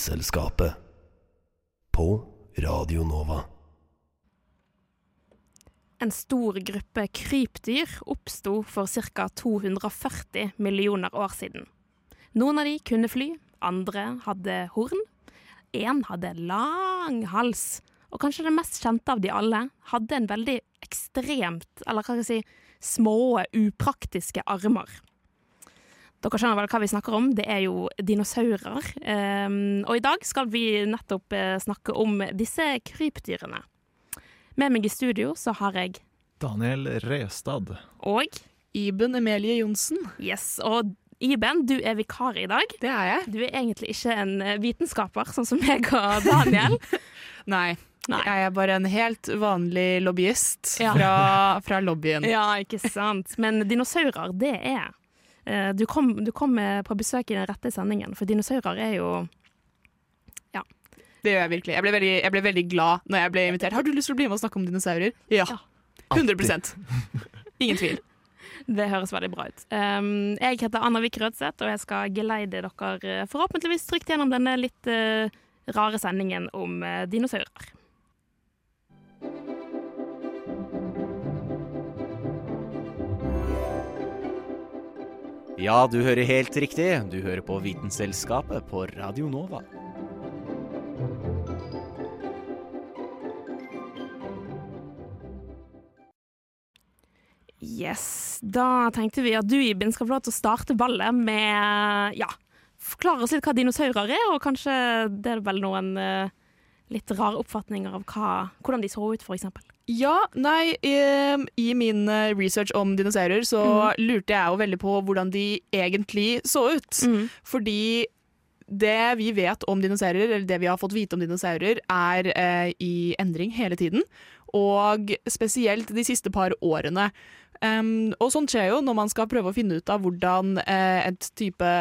Vitenselskapet. På Radio Nova. En stor gruppe krypdyr oppsto for ca. 240 millioner år siden. Noen av de kunne fly, andre hadde horn. Én hadde lang hals, og kanskje det mest kjente av de alle hadde en veldig ekstremt, eller hva skal jeg si, små, upraktiske armer. Dere skjønner vel hva vi snakker om, det er jo dinosaurer. Um, og i dag skal vi nettopp eh, snakke om disse krypdyrene. Med meg i studio så har jeg Daniel Restad. og Iben Emilie Johnsen. Yes, og Iben, du er vikar i dag. Det er jeg. Du er egentlig ikke en eh, vitenskaper, sånn som meg og Daniel. Nei. Nei. Jeg er bare en helt vanlig lobbyist Ja. fra, fra lobbyen. ja, ikke sant. Men dinosaurer, det er Du kom, du kom eh, på besøk i den rette sendingen, for dinosaurer er jo Det gjør jeg virkelig. Jeg ble, veldig, jeg ble veldig glad når jeg ble invitert. Har du lyst til å bli med og snakke om dinosaurer? Ja. 100 Ingen tvil. Det høres veldig bra ut. Um, jeg heter Anna Vik Rødseth, og jeg skal geleide dere eh, forhåpentligvis trygt gjennom denne litt uh, rare sendingen om uh, dinosaurer. Ja, du hører helt riktig. Du hører på Vitenselskapet på Radio Nova. Yes, Da tenkte vi at du, Ibin, skal få lov til å starte ballet med Ja, forklare oss litt hva dinosaurer er, og kanskje det er vel noen eh, litt rare oppfatninger av hva, hvordan de så ut, eksempel. Ja, nei, ehm, i min eh, research om dinosaurer så lurte jeg jo veldig på hvordan de egentlig så ut. Fordi det vi vet om dinosaurer, eller det vi har fått vite om dinosaurer, er eh, i endring hele tiden. Og spesielt de siste par årene. Um, og sånt skjer jo når man skal prøve å finne ut av hvordan uh, et type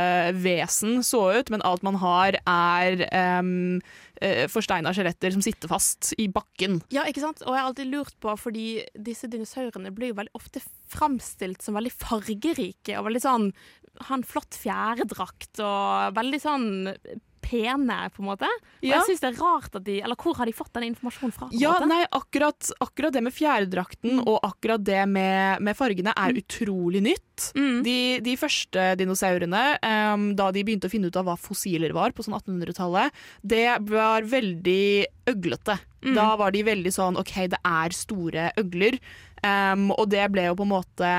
vesen så ut, men alt man har er um, uh, forsteina skjeletter som sitter fast i bakken. Ja, ikke sant? Og jeg har alltid lurt på, fordi disse dinosaurene blir jo veldig ofte framstilt som veldig fargerike og veldig sånn Har en flott fjærdrakt og veldig sånn pene, på en måte. Og Ja. jeg syns det er rart at de Eller hvor har de fått den informasjonen fra? Ja, nei, akkurat, akkurat det med fjærdrakten og akkurat det med, med fargene er utrolig nytt. Mm. De, de første dinosaurene, um, da de begynte å finne ut av hva fossiler var på sånn 1800-tallet, det var veldig øglete. Da var de veldig sånn OK, det er store øgler. Um, og det ble jo på en måte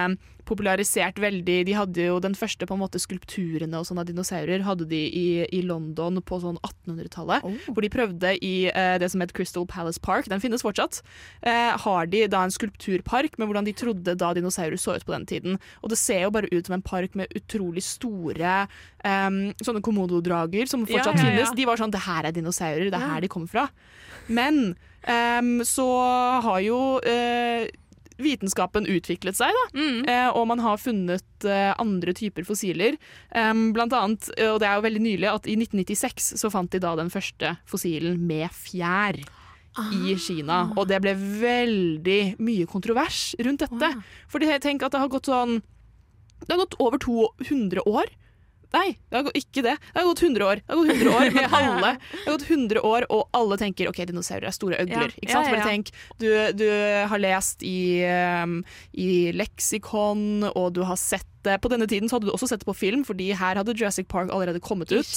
popularisert veldig. De hadde jo den første på en måte skulpturene og sånn av dinosaurer hadde de i, i London på sånn 1800-tallet. Hvor de prøvde i eh, det som het Crystal Palace Park, den finnes fortsatt. Eh, har de da en skulpturpark med hvordan de trodde da dinosaurer så ut på den tiden. Og det ser jo bare ut som en park med utrolig store em, sånne komododrager som fortsatt Ja, ja, ja. finnes. De var sånn Det her er dinosaurer, det er her de kommer fra. Men Um, så har jo eh, vitenskapen utviklet seg, da. Eh, og man har funnet eh, andre typer fossiler. Blant annet, og det er jo veldig nylig, at i 1996 så fant de da den første fossilen med fjær. I Kina, og det ble veldig mye kontrovers rundt dette. Fordi tenk at det har gått sånn Det har gått over 200 år. Nei, det har gått, ikke det. Det har gått 100 år. Det har gått 100 år med alle. Det har gått 100 år, og alle tenker OK, dinosaurer er store øgler. Ikke sant? Bare tenk, du, du har lest i, um, i leksikon, og du har sett det På denne tiden så hadde du også sett det på film, fordi her hadde Jurassic Park allerede kommet ut.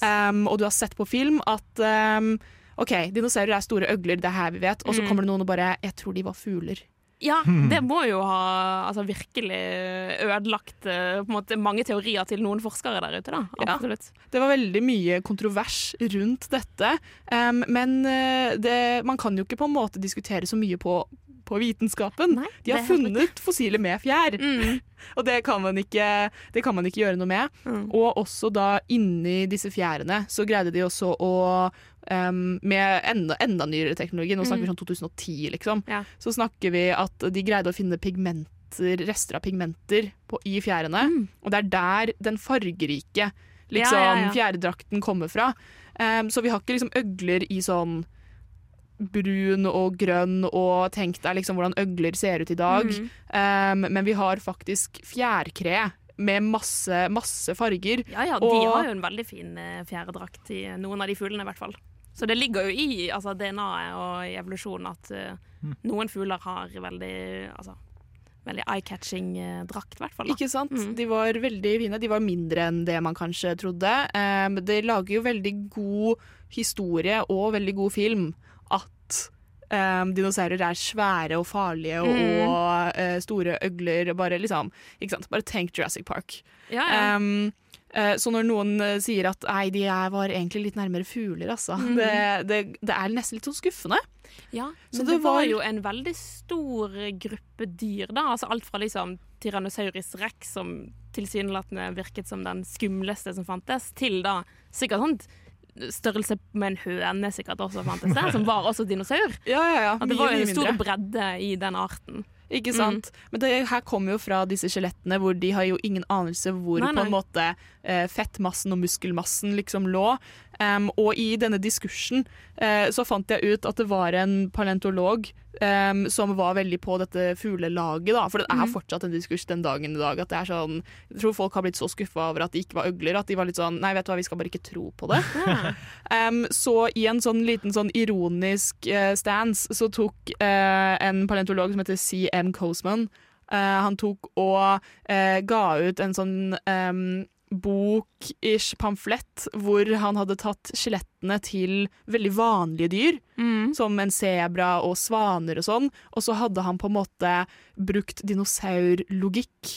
Um, og du har sett på film at um, OK, dinosaurer er store øgler, det er her vi vet. Og så Mm. kommer det noen og bare Jeg tror de var fugler. Ja, det må jo ha altså, virkelig ødelagt eh, måte, mange teorier til noen forskere der ute, da. Ja. Det var veldig mye kontrovers rundt dette, um, men uh, det, man kan jo ikke på en måte diskutere så mye på, på vitenskapen. Nei, De har funnet fossiler med fjær, Mm. og det kan, man ikke, det kan man ikke gjøre noe med. Mm. Og også da inni disse fjærene så greide de også å em, Med enda, enda nyere teknologi, nå snakker vi sånn 2010, liksom, Ja. så snakker vi at de greide å finne pigmenter, rester av pigmenter på, i fjærene. Og det er der den fargerike liksom, Ja, ja, ja. fjærdrakten kommer fra. Um, så vi har ikke liksom øgler i sånn brun og grønn, og tenk deg liksom hvordan øgler ser ut i dag. Mm. Um, men vi har faktisk fjærkre med masse, masse farger. Ja ja, de Og- har jo en veldig fin eh, fjæredrakt i noen av de fuglene, i hvert fall. Så det ligger jo i altså, DNA-et og i evolusjonen at uh, noen fugler har veldig altså, veldig eye-catching eh, drakt, i hvert fall. Da. Ikke sant? Mm. De var veldig fine. De var mindre enn det man kanskje trodde. Um, de lager jo veldig god historie og veldig god film at um, dinosaurer er svære og farlige og, Mm. og eh, store øgler. Bare liksom Ikke sant? Bare tenk Jurassic Park. Ja, ja. Um, eh, så når noen eh, sier at nei, de var egentlig litt nærmere fugler, altså. Mm. Det, det, det er nesten litt sånn skuffende. Ja, Så men det det, var jo en veldig stor gruppe dyr, da. Altså alt fra liksom Tyrannosaurus rex, som tilsynelatende virket som den skumleste som fantes, til da sikkert sånn størrelse med en høne sikkert også fantes der, som var også dinosaur. Ja, ja, ja. At det var jo en stor bredde i den arten. Ikke sant? Men det her kommer jo fra disse skjelettene hvor de har jo ingen anelse hvor Nei, på en måte eh, fettmassen og muskelmassen liksom lå. Um, og i denne diskursen eh, så fant jeg ut at det var en paleontolog um, som var veldig på dette fuglelaget, da. For det er fortsatt en diskurs den dagen i dag at det er sånn Jeg tror folk har blitt så skuffa over at de ikke var øgler, at de var litt sånn Nei, vet du hva, vi skal bare ikke tro på det. um, så i en sånn liten sånn ironisk uh, stance så tok uh, en paleontolog som heter C.M. Cosman, eh, Han tok og eh, ga ut en sånn bok-ish pamflett hvor han hadde tatt skjelettene til veldig vanlige dyr, som en sebra og svaner og sånn, og så hadde han på en måte brukt dinosaurlogikk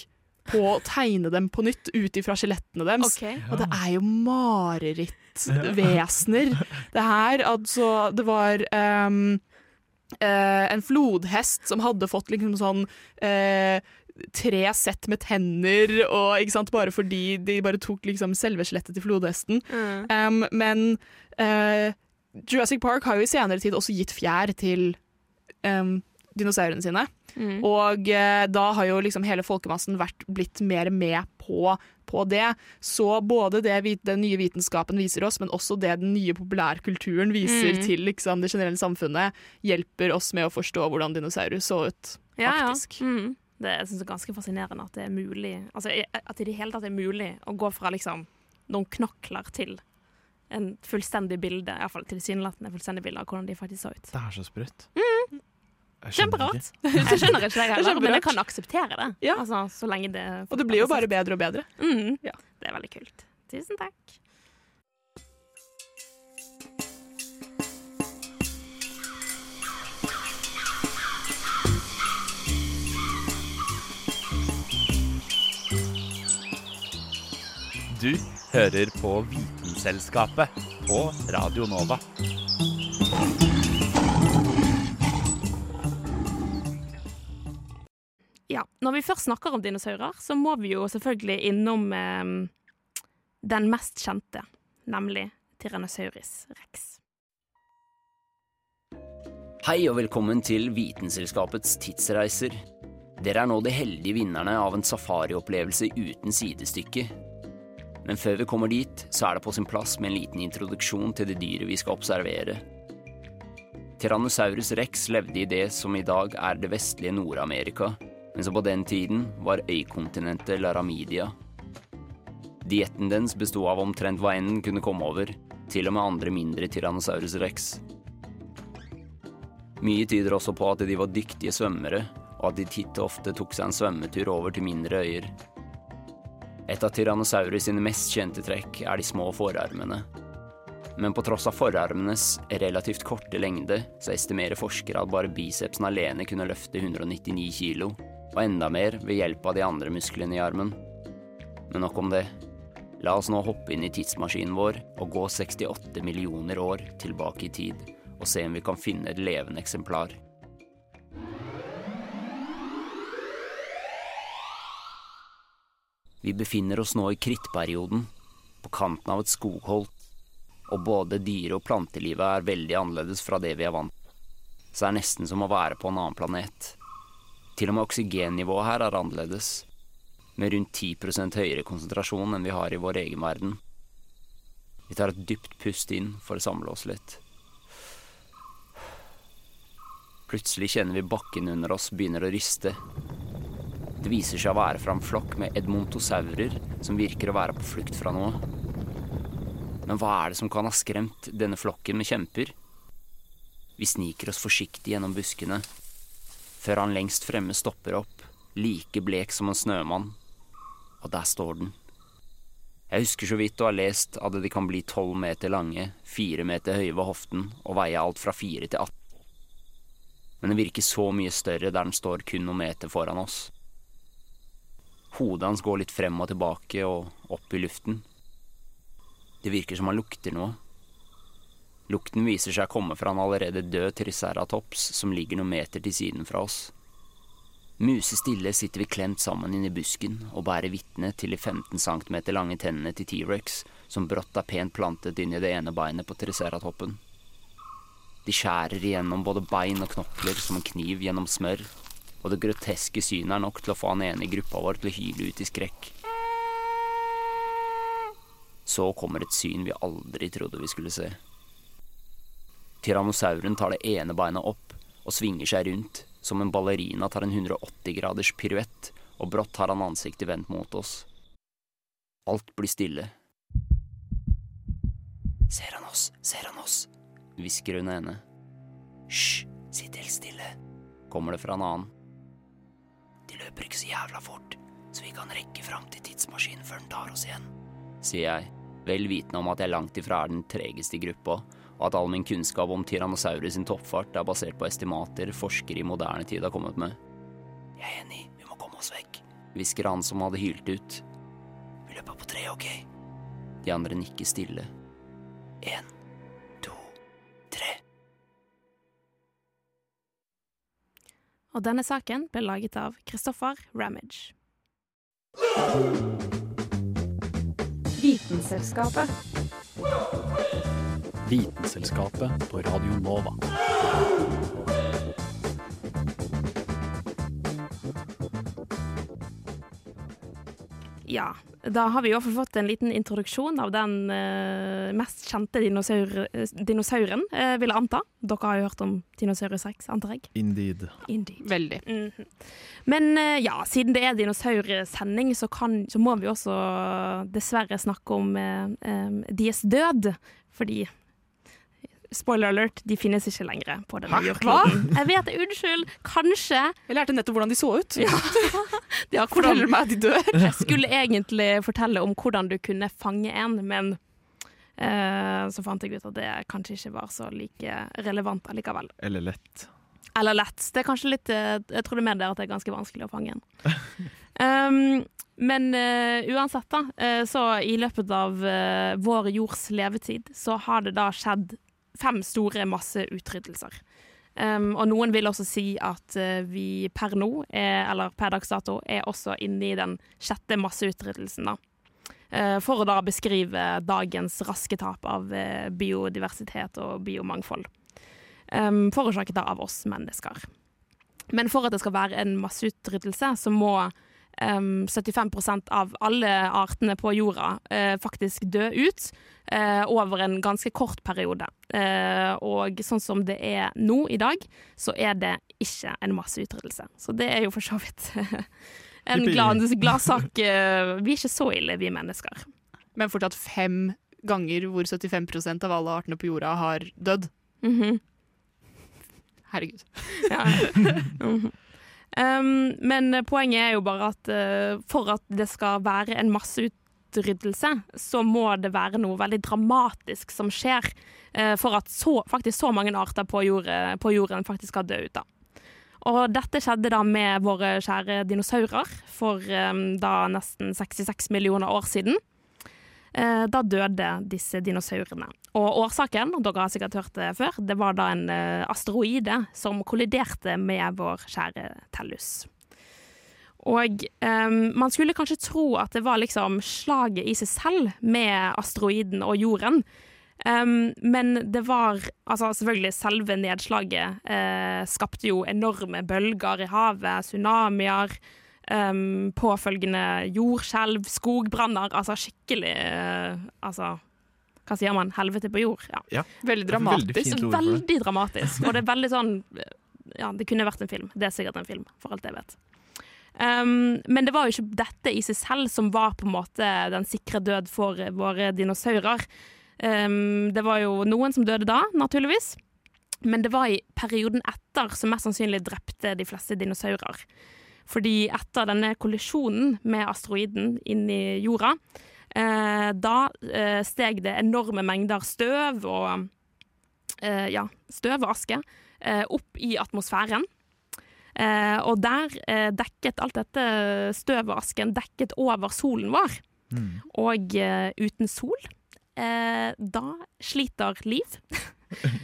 på å tegne dem på nytt ut ifra skjelettene deres. Ok. Og det er jo marerittvesener. Det her, altså Det var um, uh, en flodhest som hadde fått liksom sånn eh, tre sett med tenner, og, sant, bare fordi de bare tok liksom selve skjelettet til flodhesten. Um, men uh, Jurassic Park har jo i senere tid også gitt fjær til um, dinosaurene sine. Mm. Og uh, da har jo liksom hele folkemassen vært blitt mer med på, på det. Så både det den nye vitenskapen viser oss, men også det den nye populærkulturen viser Mm. til liksom, det generelle samfunnet, hjelper oss med å forstå hvordan dinosaurer så ut, Ja, ja. faktisk. Mm. Det jeg synes er ganske fascinerende at det er mulig Altså At det i det hele tatt er mulig å gå fra liksom noen knokler til en fullstendig bilde, iallfall tilsynelatende fullstendig bilde av hvordan de faktisk så ut. Det er så sprøtt. Mm. Kjemperart. Jeg skjønner ikke det heller, men jeg kan akseptere det. Ja. Altså, det Og det blir jo bare bedre og bedre. mm. Ja. Det er veldig kult. Tusen takk. Du hører på Vitenselskapet på Radio Nova. Ja, Når vi først snakker om dinosaurer, så må vi jo selvfølgelig innom eh, den mest kjente, nemlig Tyrannosaurus rex. Hei og velkommen til Vitenselskapets tidsreiser. Dere er nå de heldige vinnerne av en safariopplevelse uten sidestykke. Men før vi kommer dit, så er det på sin plass med en liten introduksjon til det dyret vi skal observere. Tyrannosaurus rex levde i det som i dag er det vestlige Nord-Amerika, men som på den tiden var øykontinentet Laramidia. Dietten dens besto av omtrent hva enn kunne komme over, til og med andre mindre Tyrannosaurus rex. Mye tyder også på at de var dyktige svømmere, og at de titt og ofte tok seg en svømmetur over til mindre øyer. Et av Tyrannosaurus sine mest kjente trekk er de små forarmene. Men på tross av forarmenes relativt korte lengde, så estimerer forskere at bare bicepsen alene kunne løfte 199 kilo, og enda mer ved hjelp av de andre musklene i armen. Men nok om det. La oss nå hoppe inn i tidsmaskinen vår og gå 68 millioner år tilbake i tid og se om vi kan finne et levende eksemplar. Vi befinner oss nå i krittperioden, på kanten av et skogholt, og både dyre- og plantelivet er veldig annerledes fra det vi er vant Så det er nesten som å være på en annen planet. Til og med oksygennivået her er annerledes, med rundt 10% høyere konsentrasjon enn vi har i vår egen verden. Vi tar et dypt pust inn for å samle oss litt. Plutselig kjenner vi bakken under oss begynner å riste. Det viser seg å være fra en flokk med edmontosaurer som virker å være på flukt fra noe. Men hva er det som kan ha skremt denne flokken med kjemper? Vi sniker oss forsiktig gjennom buskene, før han lengst fremme stopper opp, like blek som en snømann. Og der står den. Jeg husker så vidt å ha lest at de kan bli tolv meter lange, fire meter høye ved hoften og veie alt fra fire til 18. Men den virker så mye større der den står kun noen meter foran oss. Hodet hans går litt frem og tilbake og opp i luften. Det virker som han lukter noe. Lukten viser seg å komme fra en allerede død triceratops som ligger noen meter til siden fra oss. Musestille sitter vi klemt sammen inne i busken og bærer vitne til de 15 cm lange tennene til T-rex som brått er pent plantet inn i det ene beinet på triceratoppen. De skjærer igjennom både bein og knokler som en kniv gjennom smør, og det groteske synet er nok til å få han ene i gruppa vår til å hyle ut i skrekk. Så kommer et syn vi aldri trodde vi skulle se. Tyrannosauren tar det ene beinet opp og svinger seg rundt, som en ballerina tar en 180 graders piruett, og brått har han ansiktet vendt mot oss. Alt blir stille. Ser han oss, ser han oss, hvisker hun ene. Hysj, sitt helt stille, kommer det fra en annen. Løper ikke så jævla fort, så vi kan rekke fram til tidsmaskinen før den tar oss igjen, sier jeg, vel vitende om at jeg langt ifra er den tregeste i gruppa, og at all min kunnskap om Tyrannosaurus sin toppfart er basert på estimater forskere i moderne tid har kommet med. Jeg er enig, vi må komme oss vekk, hvisker han som hadde hylt ut. Vi løper på tre, ok? De andre nikker stille. En, Og denne saken ble laget av Christopher Ramage. Vitenselskapet. Vitenselskapet på Radio Nova. Ja, da har vi i hvert fall fått en liten introduksjon av den eh, mest kjente dinosaur, eh, dinosauren, eh, vil jeg anta. Dere har jo hørt om Dinosaurus rex, antar jeg? Indeed. Indeed. Veldig. Mhm. Men eh, ja, siden det er dinosaursending, så, kan, så må vi også dessverre snakke om eh, eh, deres død. Fordi Spoiler alert, de finnes ikke lenger på denne jordkloden. Jeg vet det, unnskyld. Kanskje. Jeg lærte nettopp hvordan de så ut. Ja. De har Forteller meg at de dør. Jeg skulle egentlig fortelle om hvordan du kunne fange en, men uh, så fant jeg ut at det kanskje ikke var så like relevant allikevel. Eller lett. Eller lett. Det er kanskje litt eh, Jeg tror det med det at det er ganske vanskelig å fange en. Um, men uh, uansett, da, Uh, så i løpet av uh, vår jords levetid så har det da skjedd fem store masseutryddelser. Um, og noen vil også si at uh, vi per nå, er, eller per dags dato, er også inne i den sjette masseutryddelsen, da. Uh, for å da beskrive dagens raske tap av uh, biodiversitet og biomangfold. Um, forårsaket da av oss mennesker. Men for at det skal være en masseutryddelse, så må um, 75% av alle artene på jorda faktisk dø ut over en ganske kort periode. Eh, og sånn som det er nå i dag, så er det ikke en masseutryddelse. Så det er jo for så vidt en glad, glad sak. Eh, vi er ikke så ille, vi mennesker. Men fortsatt fem ganger hvor 75% av alle artene på jorda har dødd. Mhm. Herregud. Ja. Mhm. Um, men poenget er jo bare at uh, for at det skal være en masseutryddelse, så må det være noe veldig dramatisk som skjer eh, for at så, faktisk så mange arter på, jord, på jorden faktisk skal dø ut. da. Og dette skjedde da med våre kjære dinosaurer for eh, da nesten 66 millioner år siden. Eh, da døde disse dinosaurene. Og årsaken, dere har sikkert hørt det før, det var da en asteroide som kolliderte med vår kjære Tellus. Og um, man skulle kanskje tro at det var liksom slaget i seg selv med asteroiden og jorden. Um, men det var altså selvfølgelig selve nedslaget eh, skapte jo enorme bølger i havet, tsunamier, um, påfølgende jordskjelv, skogbranner. Altså skikkelig eh, Altså, hva sier man? Helvete på jord. Ja. Veldig er veldig dramatisk. det. Veldig dramatisk. Og det er veldig sånn Ja, det kunne vært en film. Det er sikkert en film, for alt jeg vet. Um, men det var jo ikke dette i seg selv som var på en måte den sikre død for våre dinosaurer. Um, det var jo noen som døde da, naturligvis. Men det var i perioden etter som mest sannsynlig drepte de fleste dinosaurer. Fordi etter denne kollisjonen med asteroiden inn i jorda, eh, da eh, steg det enorme mengder støv og eh, ja, støv og aske eh, opp i atmosfæren. Eh, og der eh, dekket alt dette støvet og asken dekket over solen vår. Mm. Og eh, uten sol, eh, da sliter liv.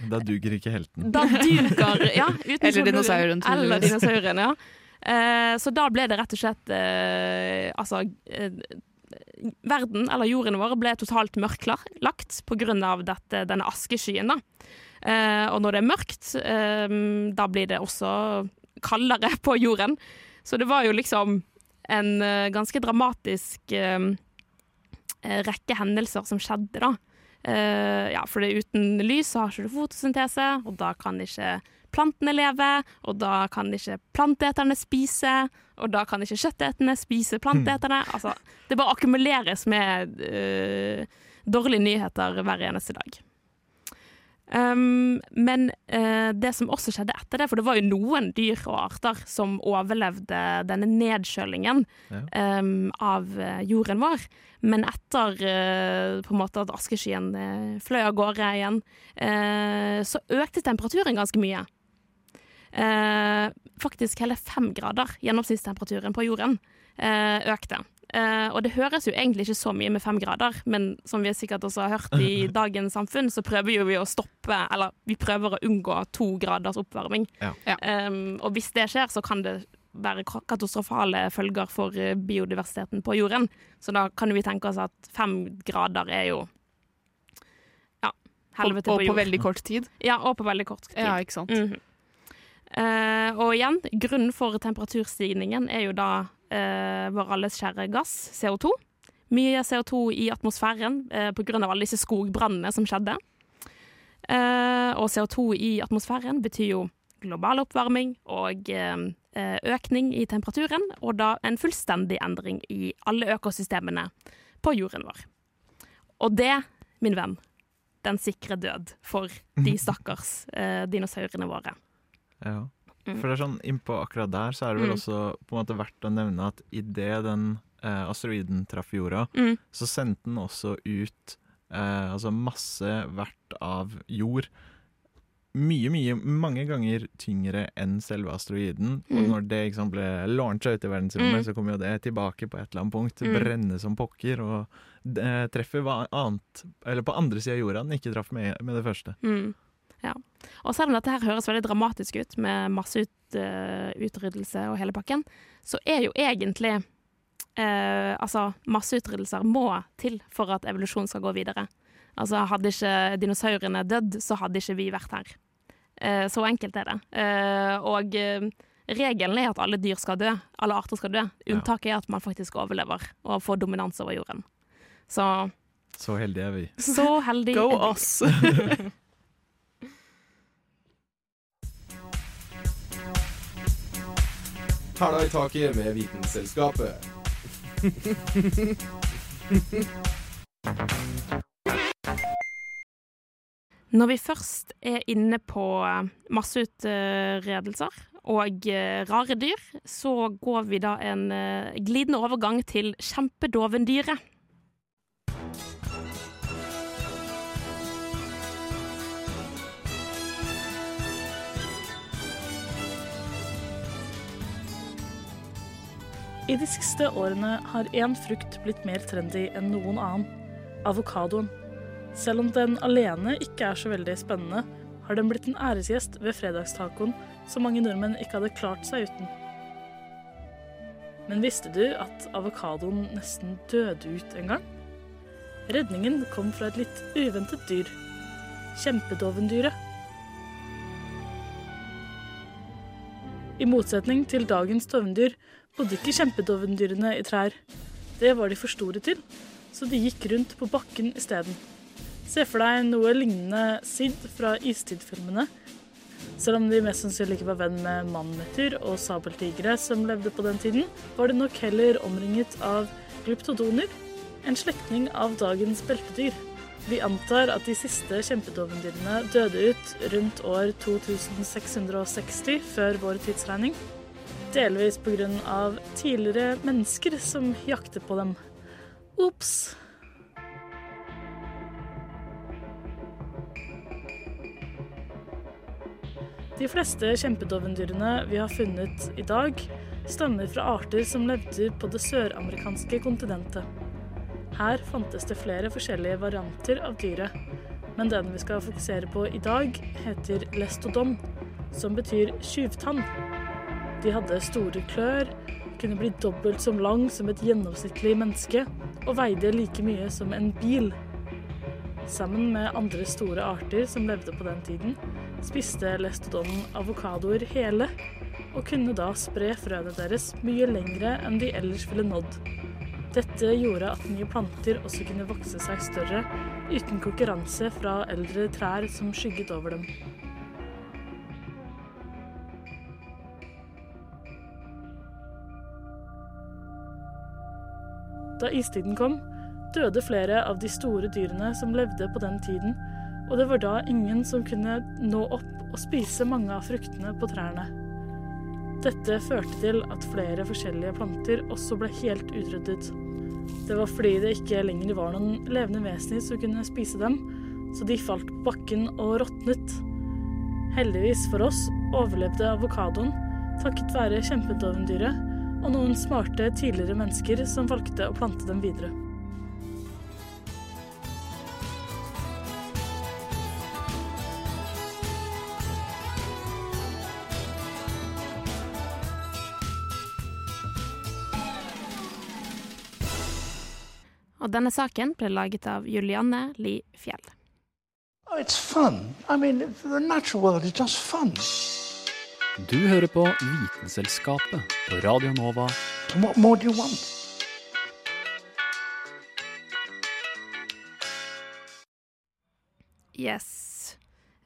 Da duger ikke helten. Da duger, Ja, uten Eller dinosauren, Eller dinosauren, ja. Eh, så da ble det rett og slett eh, Altså eh, Verden, eller jorden vår, ble totalt mørklagt pga. denne askeskyen. Da. Eh, og når det er mørkt, eh, da blir det også kaldere på jorden. Så det var jo liksom en eh, ganske dramatisk eh, eh, rekke hendelser som skjedde, da. Ja, for det uten lys så har ikke du fotosyntese, og da kan ikke plantene leve, og da kan ikke planteeterne spise, og da kan ikke kjøtteterne spise planteeterne. Altså, det bare akkumuleres med uh, dårlige nyheter hver eneste dag. Um, men uh, det som også skjedde etter det, for det var jo noen dyr og arter som overlevde denne nedkjølingen Ja. um, av eh, jorden vår, men etter uh, på en måte at askeskyen fløy av gårde igjen, uh, så økte temperaturen ganske mye. Faktisk hele fem grader gjennomsnittstemperaturen på jorden økte. Eh, og det høres jo egentlig ikke så mye med fem grader, men som vi sikkert også har hørt i dagens samfunn, så prøver jo vi å stoppe, eller vi prøver å unngå to graders oppvarming. Ja. Um, og hvis det skjer, så kan det være katastrofale følger for eh, biodiversiteten på jorden. Så da kan vi tenke oss at fem grader er jo ja, på helvete og på på jord. veldig kort tid. Ja, og på veldig kort tid. Ja, ikke sant. Mm -hmm. uh, og igjen, grunnen for temperaturstigningen er jo da eh, vår alles kjære gass, CO2. Mye CO2 i atmosfæren eh, pga. alle disse skogbrannene som skjedde. Eh, og CO2 i atmosfæren betyr jo global oppvarming og eh, økning i temperaturen, og da en fullstendig endring i alle økosystemene på jorden vår. Og det, min venn, den sikre død for de stakkars eh, dinosaurene våre. Ja. Mm. For det er sånn, Innpå akkurat der så er det vel Mm. også på en måte verdt å nevne at idet den eh, asteroiden traff jorda, Mm. så sendte den også ut eh, altså masse verdt av jord. Mye, mye, mange ganger tyngre enn selve asteroiden. Og Mm. når det liksom sant, ble launcha ut i verdensrommet, Mm. så kommer jo det tilbake på et eller annet punkt. Mm. Brenne som pokker. Og det treffer annet, eller på andre sida av jorda den ikke traff med, med det første. Mm. Ja. Og selv om dette her høres veldig dramatisk ut, med masseutryddelse og hele pakken, så er jo egentlig uh, Altså, masseutryddelser må til for at evolusjon skal gå videre. Altså, hadde ikke dinosaurene dødd, så hadde ikke vi vært her. Uh, så enkelt er det. Eh, og eh, regelen er at alle dyr skal dø. Alle arter skal dø. Unntaket er at man faktisk overlever og får dominans over jorden. Så Så heldige er vi. så heldig Go oss! Hæla i taket med Vitenselskapet. Når vi først er inne på eh, masseutredelser og eh, rare dyr, så går vi da en eh, glidende overgang til kjempedovendyret. I de siste årene har én frukt blitt mer trendy enn noen annen avokadoen. Selv om den alene ikke er så veldig spennende, har den blitt en æresgjest ved fredagstacoen som mange nordmenn ikke hadde klart seg uten. Men visste du at avokadoen nesten døde ut en gang? Redningen kom fra et litt uventet dyr. Kjempedovendyret. I motsetning til dagens dovendyr bodde ikke kjempedovendyrene i trær. Det var de for store til, så de gikk rundt på bakken isteden. Se for deg noe lignende Sid fra istidfilmene. Selv om de mest sannsynlig ikke var venn med mammuter og sabeltigre som levde på den tiden, var de nok heller omringet av glyptodoner, en slektning av dagens beltedyr. Vi antar at de siste kjempedovendyrene døde ut rundt år 2660 før vår tidsregning. Delvis pga. tidligere mennesker som jakter på dem. Ops. De fleste kjempedovendyrene vi har funnet i dag, stammer fra arter som levde på det søramerikanske kontinentet. Her fantes det flere forskjellige varianter av dyret, men den vi skal fokusere på i dag, heter lestodon, som betyr tjuvtann. De hadde store klør, kunne bli dobbelt så lang som et gjennomsnittlig menneske, og veide like mye som en bil. Sammen med andre store arter som levde på den tiden, spiste lestodonen avokadoer hele, og kunne da spre frøene deres mye lengre enn de ellers ville nådd. Dette gjorde at nye planter også kunne vokse seg større, uten konkurranse fra eldre trær som skygget over dem. Da istiden kom, døde flere av de store dyrene som levde på den tiden, og det var da ingen som kunne nå opp og spise mange av fruktene på trærne. Dette førte til at flere forskjellige planter også ble helt utryddet. Det var fordi det ikke lenger var noen levende vesener som kunne spise dem, så de falt på bakken og råtnet. Heldigvis for oss overlevde avokadoen takket være kjempedovendyret og noen smarte tidligere mennesker som valgte å plante dem videre. Og denne saken ble laget av Julianne Li Fjell. Oh, it's fun. I mean, the natural world is just fun. Du hører på Vitenselskapet på Radio Nova. What more do you want? Yes.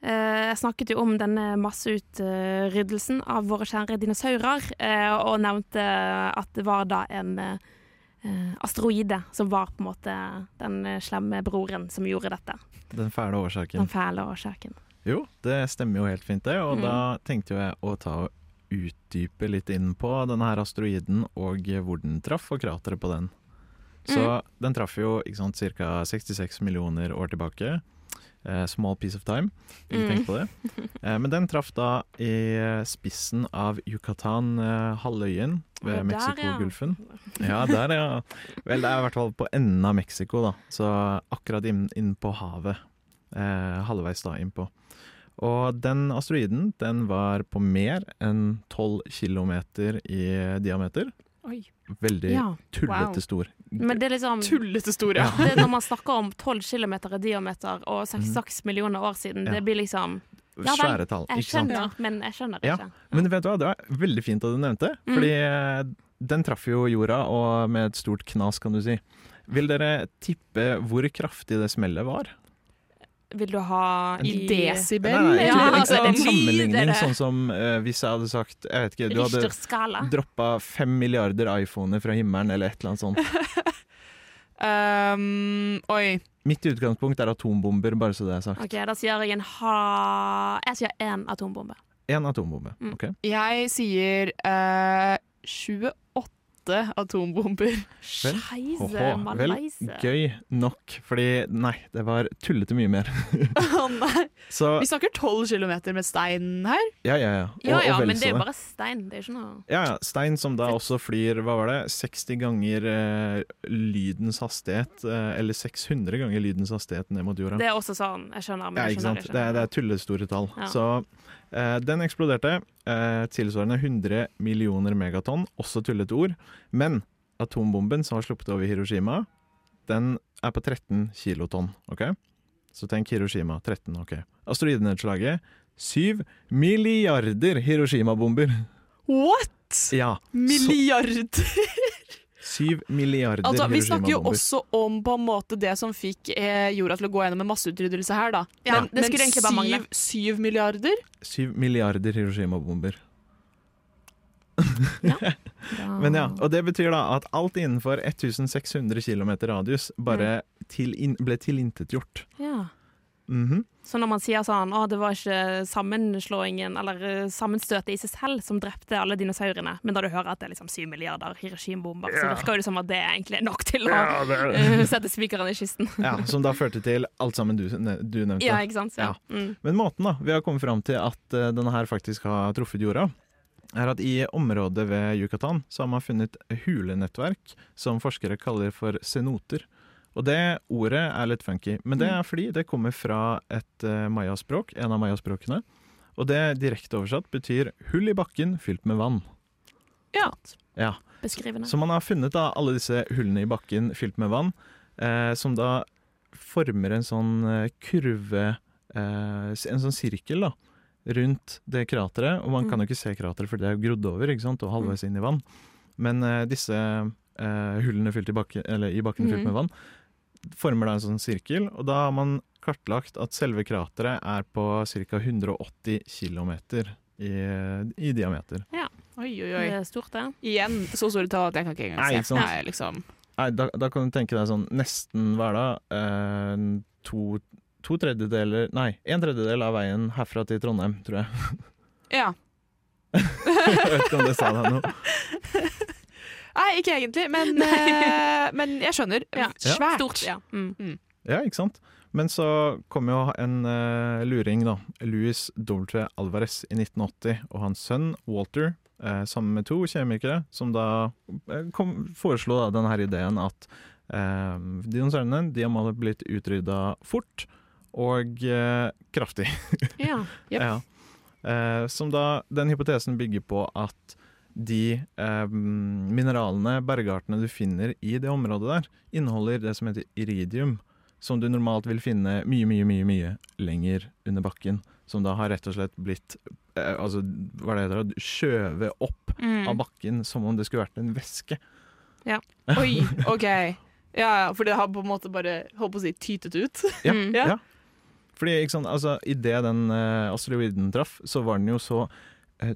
Eh, Jeg snakket jo om denne masseutryddelsen av våre kjære dinosaurer, eh, og nevnte at det var da en eh, asteroide som var på en måte den slemme broren som gjorde dette. Den fæle årsaken. Den fæle årsaken. Jo, det stemmer jo helt fint det, og Mm. da tenkte jeg å ta og utdype litt inn på denne her asteroiden og hvor den traff, og krateret på den. Så den traff jo ca. 66 millioner år tilbake. Eh, small piece of time, ikke Mm. tenk på det. Eh, men den traff da i spissen av Yucatan-halvøyen eh, ved Mexicogolfen. Ja, der ja. Vel, det er i hvert fall på enden av Mexico, da. Så akkurat inn, inn på havet. Eh, halvveis da innpå. Og den asteroiden den var på mer enn 12 kilometer i diameter. Oi. Veldig Ja, tullete wow. stor. Men det er liksom Tullete stor, Ja. det er Når man snakker om 12 km i diameter og 66 millioner år siden, Ja. det blir liksom Ja Svære tall, Jeg skjønner, men jeg skjønner det Ja. ikke. Men vet du hva, det var veldig fint at du nevnte, Mm. fordi mm. den traff jo jorda, og med et stort knas, kan du si. Vil dere tippe hvor kraftig det smellet var? Vil du ha I desibel? Nei, nei, Ja, altså, en sammenligning, sånn som uh, hvis jeg hadde sagt Jeg vet ikke, du hadde droppa fem milliarder iPhoner fra himmelen, eller et eller annet sånt. Um, oi. Mitt utgangspunkt er atombomber, bare så det er sagt. OK, da sier jeg en ha... Jeg sier én atombombe. Én atombombe. Mm. ok? Jeg sier uh, 28 atombomber. Scheisse, Åhå, vel, malaise. gøy nok, fordi nei, det var tullete mye mer. Å nei. Så Vi snakker 12 kilometer med stein her. ja, ja, ja. Og, Ja ja, og men det er bare stein. Det er ikke noe Ja, ja. Stein som da også flyr, hva var det, 60 ganger eh, lydens hastighet, eh, eller 600 ganger lydens hastighet ned mot jorda. Det er også sånn. Jeg skjønner, men ja, jeg ikke skjønner sant? Det, er- det er tullestore tall. Ja. Så den eksploderte, eh, tilsvarende 100 millioner megatonn, også tullete ord. Men atombomben som var sluppet over Hiroshima, den er på 13 kilotonn. ok? Så tenk Hiroshima. 13, ok. Asteroidenedslaget 7 milliarder Hiroshima-bomber. What?! Ja. Milliarder! Syv milliarder Altså, vi snakker jo også om på en måte det som fikk eh, jorda til å gå gjennom en masseutryddelse her, da. Ja, men, mangle. syv, syv milliarder? Syv milliarder Hiroshima-bomber. ja. Men ja, og det betyr da at alt innenfor 1600 km radius bare til in ble tilintetgjort. Ja. Mhm. Så når man sier sånn å, det var ikke sammenslåingen eller eh, sammenstøtet i seg selv som drepte alle dinosaurene, men da du hører at det er liksom syv milliarder Hiroshima-bomber, så virker det som at det egentlig er nok til å yeah, det eh, sette spikeren i kisten. Ja, Som da førte til alt sammen du, du nevnte. Ja, ikke sant? Ja. Mm. Men måten da, vi har kommet fram til at uh, denne her faktisk har truffet jorda, er at i området ved Yucatan så har man funnet hulenettverk som forskere kaller for cenoter. Og det ordet er litt funky, men det er fordi det kommer fra et uh, mayaspråk, en av mayaspråkene. Og det direkte oversatt betyr 'hull i bakken fylt med vann'. Ja. Ja. Beskrivende. Så man har funnet da alle disse hullene i bakken fylt med vann, eh, som da former en sånn eh, kurve, eh, en sånn sirkel da, rundt det krateret. Og man kan jo ikke se krateret, for det er grodd over ikke sant? og halvveis inn i vann. Men eh, disse eh, hullene fylt i, bakken, eller i bakken fylt Mhm. med vann former da en sånn sirkel, og da har man kartlagt at selve krateret er på ca. 180 km i, i diameter. Ja. Oi, oi, oi. Det er stort, det. Igjen så store tall at jeg kan ikke engang Nei, se for meg, liksom. Nei, da, da kan du tenke deg sånn nesten hver dag eh, to, to tredjedeler Nei, en tredjedel av veien herfra til Trondheim, tror jeg. Ja. jeg vet ikke om det sa deg noe. Nei, ikke egentlig, men, eh, men jeg skjønner. Ja. Svært. Stort, ja. Mm. Ja, ikke sant? Men så kom jo en uh, luring, da. Louis W. Alvarez i 1980, og hans sønn Walter, uh, sammen med to kjemikere, som da kom, foreslo da denne her ideen at uh, dinosaurene de har blitt utrydda fort og uh, kraftig. Ja. Jep. Ja. Eh, som da Den hypotesen bygger på at de eh, mineralene, bergartene du finner i det området der, inneholder det som heter iridium, som du normalt vil finne mye, mye, mye mye lenger under bakken. Som da har rett og slett blitt eh, altså, hva det heter, skjøvet opp Mm. av bakken som om det skulle vært en væske. Ja. Oi, OK. Ja, ja, for det har på en måte bare holdt på å si tytet ut. Ja, Mm. ja. Fordi ikke sant, altså, idet den eh, asteroiden traff, så var den jo så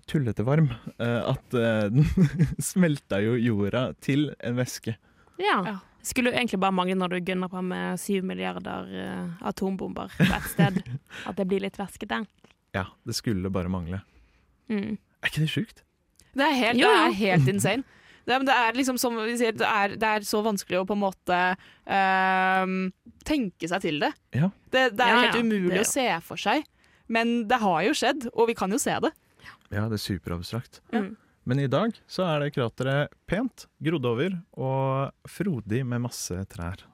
tullete varm eh, at eh, den smelta jo jorda til en væske. Ja. Skulle jo egentlig bare mangle når du gunner på med syv milliarder eh, atombomber på ett sted. At det blir litt væskete. Ja, det skulle bare mangle. Mm. Er ikke det sjukt? Det er helt, Jo, det er helt insane. Det, er- men det er liksom som vi sier, det er, det er så vanskelig å på en måte ehm, tenke seg til det. Ja. Det, det er Ja, helt ja, umulig det- å se for seg. Men det har jo skjedd, og vi kan jo se det. Ja, det er superabstrakt. Mm. Men i dag så er det krateret pent, grodd over og frodig med masse trær.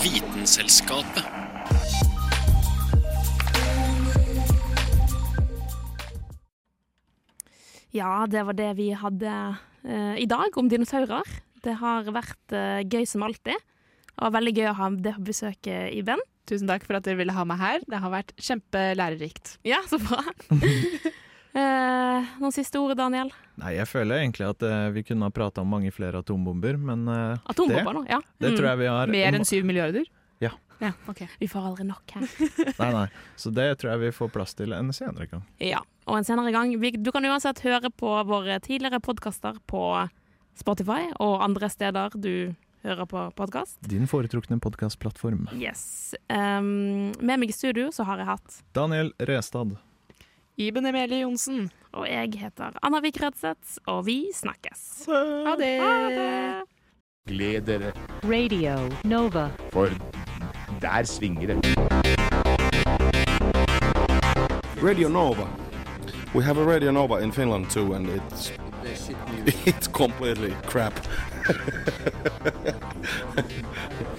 Vitenselskapet. Ja, det var det vi hadde eh, i dag om dinosaurer. Det har vært eh, gøy som alltid. Det var veldig gøy å ha det på besøk eh, i Ben. Tusen takk for at dere ville ha meg her. Det har vært kjempelærerikt. Ja, så bra. eh, noen siste ord, Daniel? Nei, jeg føler egentlig at eh, vi kunne ha prata om mange flere atombomber, men eh, Atombomber det, nå, ja. det Mm. tror jeg vi har Mer enn syv milliarder? Ja. Ja, okay. Vi får aldri nok her. Nei, nei. Så det tror jeg vi får plass til en senere gang. Ja, og en senere gang. Vi, du kan uansett høre på våre tidligere podkaster på Spotify og andre steder du hører på podkast. Din foretrukne podkastplattform. Yes. Um, med meg i studio så har jeg hatt Daniel Restad. Iben Emilie Johnsen. Og jeg heter Anna Vik Rødseth, og vi snakkes. Ha det. Gled dere, Radio Nova. for der svinger det. Radio Nova. We have a Radio Nova in Finland too, and it's it's completely crap.